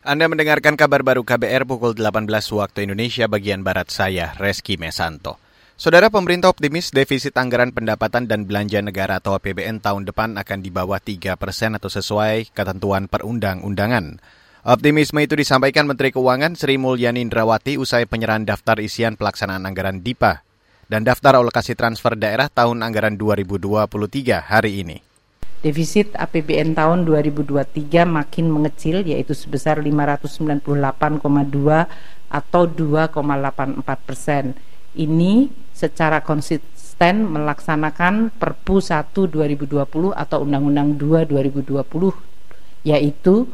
Anda mendengarkan kabar baru KBR pukul 18 waktu Indonesia bagian Barat saya, Reski Mesanto. Saudara pemerintah optimis defisit anggaran pendapatan dan belanja negara atau APBN tahun depan akan di bawah 3 persen atau sesuai ketentuan perundang-undangan. Optimisme itu disampaikan Menteri Keuangan Sri Mulyani Indrawati usai penyerahan daftar isian pelaksanaan anggaran DIPA dan daftar alokasi transfer daerah tahun anggaran 2023 hari ini. Defisit APBN tahun 2023 makin mengecil yaitu sebesar 598,2 atau 2,84 persen. Ini secara konsisten melaksanakan Perpu 1 2020 atau Undang-Undang 2 2020 yaitu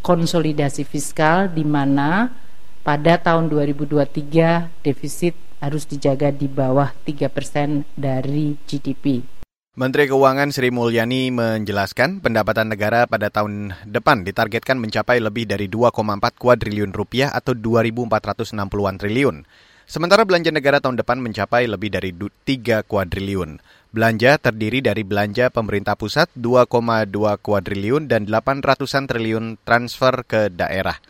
konsolidasi fiskal di mana pada tahun 2023 defisit harus dijaga di bawah 3 persen dari GDP. Menteri Keuangan Sri Mulyani menjelaskan pendapatan negara pada tahun depan ditargetkan mencapai lebih dari 2,4 kuadriliun rupiah atau 2.460-an triliun. Sementara belanja negara tahun depan mencapai lebih dari 3 kuadriliun. Belanja terdiri dari belanja pemerintah pusat 2,2 kuadriliun dan 800-an triliun transfer ke daerah.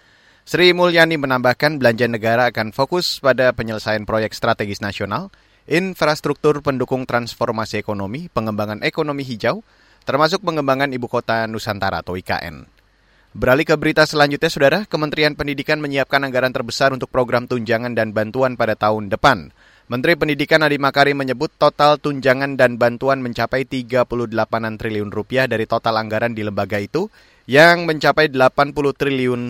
Sri Mulyani menambahkan belanja negara akan fokus pada penyelesaian proyek strategis nasional, infrastruktur pendukung transformasi ekonomi, pengembangan ekonomi hijau, termasuk pengembangan ibu kota Nusantara atau IKN. Beralih ke berita selanjutnya, Saudara, Kementerian Pendidikan menyiapkan anggaran terbesar untuk program tunjangan dan bantuan pada tahun depan. Menteri Pendidikan Nadiem Makarim menyebut total tunjangan dan bantuan mencapai 38 triliun rupiah dari total anggaran di lembaga itu yang mencapai 80 triliun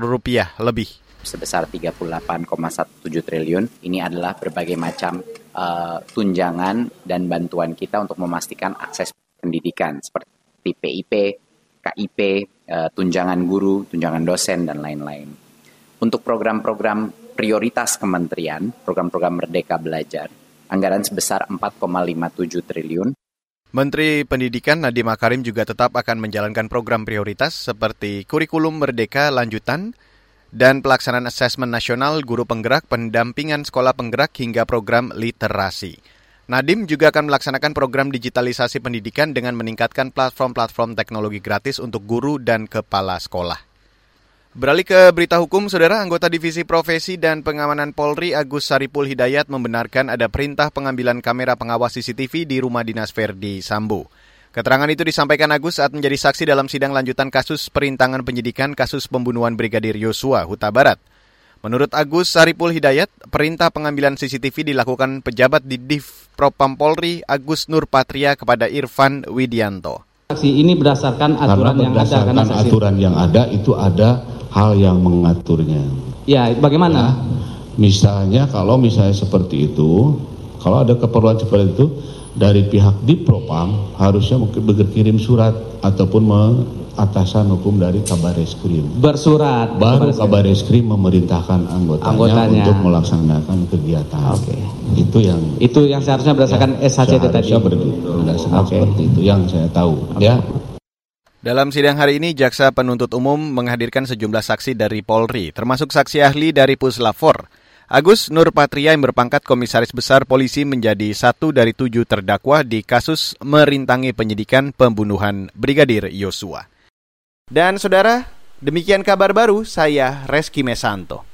rupiah lebih sebesar 38,17 triliun. Ini adalah berbagai macam uh, tunjangan dan bantuan kita untuk memastikan akses pendidikan seperti PIP, KIP, uh, tunjangan guru, tunjangan dosen, dan lain-lain. Untuk program-program prioritas kementerian, program-program Merdeka Belajar, anggaran sebesar 4,57 triliun. Menteri Pendidikan Nadiem Makarim juga tetap akan menjalankan program prioritas seperti kurikulum Merdeka lanjutan, dan pelaksanaan asesmen nasional guru penggerak, pendampingan sekolah penggerak hingga program literasi. Nadim juga akan melaksanakan program digitalisasi pendidikan dengan meningkatkan platform-platform teknologi gratis untuk guru dan kepala sekolah. Beralih ke berita hukum, Saudara anggota Divisi Profesi dan Pengamanan Polri Agus Saripul Hidayat membenarkan ada perintah pengambilan kamera pengawas CCTV di rumah dinas Verdi Sambo. Keterangan itu disampaikan Agus saat menjadi saksi dalam sidang lanjutan kasus perintangan penyidikan kasus pembunuhan Brigadir Yosua, Huta Barat. Menurut Agus Saripul Hidayat, perintah pengambilan CCTV dilakukan pejabat di Div Propam Polri Agus Nur Patria kepada Irfan Widianto. Saksi ini berdasarkan aturan karena yang ada. Karena aturan yang ada itu ada hal yang mengaturnya. Ya, bagaimana? Nah, misalnya kalau misalnya seperti itu, kalau ada keperluan seperti itu, dari pihak Dipropam harusnya mungkin berkirim surat ataupun atasan hukum dari Kabar Eskrim. Bersurat. Baru Kabar Eskrim memerintahkan anggotanya, anggotanya untuk melaksanakan kegiatan. Oke. Okay. Itu yang itu yang seharusnya berdasarkan ya, SHCT tadi. Berdasarkan okay. seperti itu yang saya tahu. Okay. Ya. Dalam sidang hari ini, Jaksa Penuntut Umum menghadirkan sejumlah saksi dari Polri, termasuk saksi ahli dari Puslapor. Agus Nur Patria yang berpangkat Komisaris Besar Polisi menjadi satu dari tujuh terdakwa di kasus merintangi penyidikan pembunuhan Brigadir Yosua. Dan saudara, demikian kabar baru saya Reski Mesanto.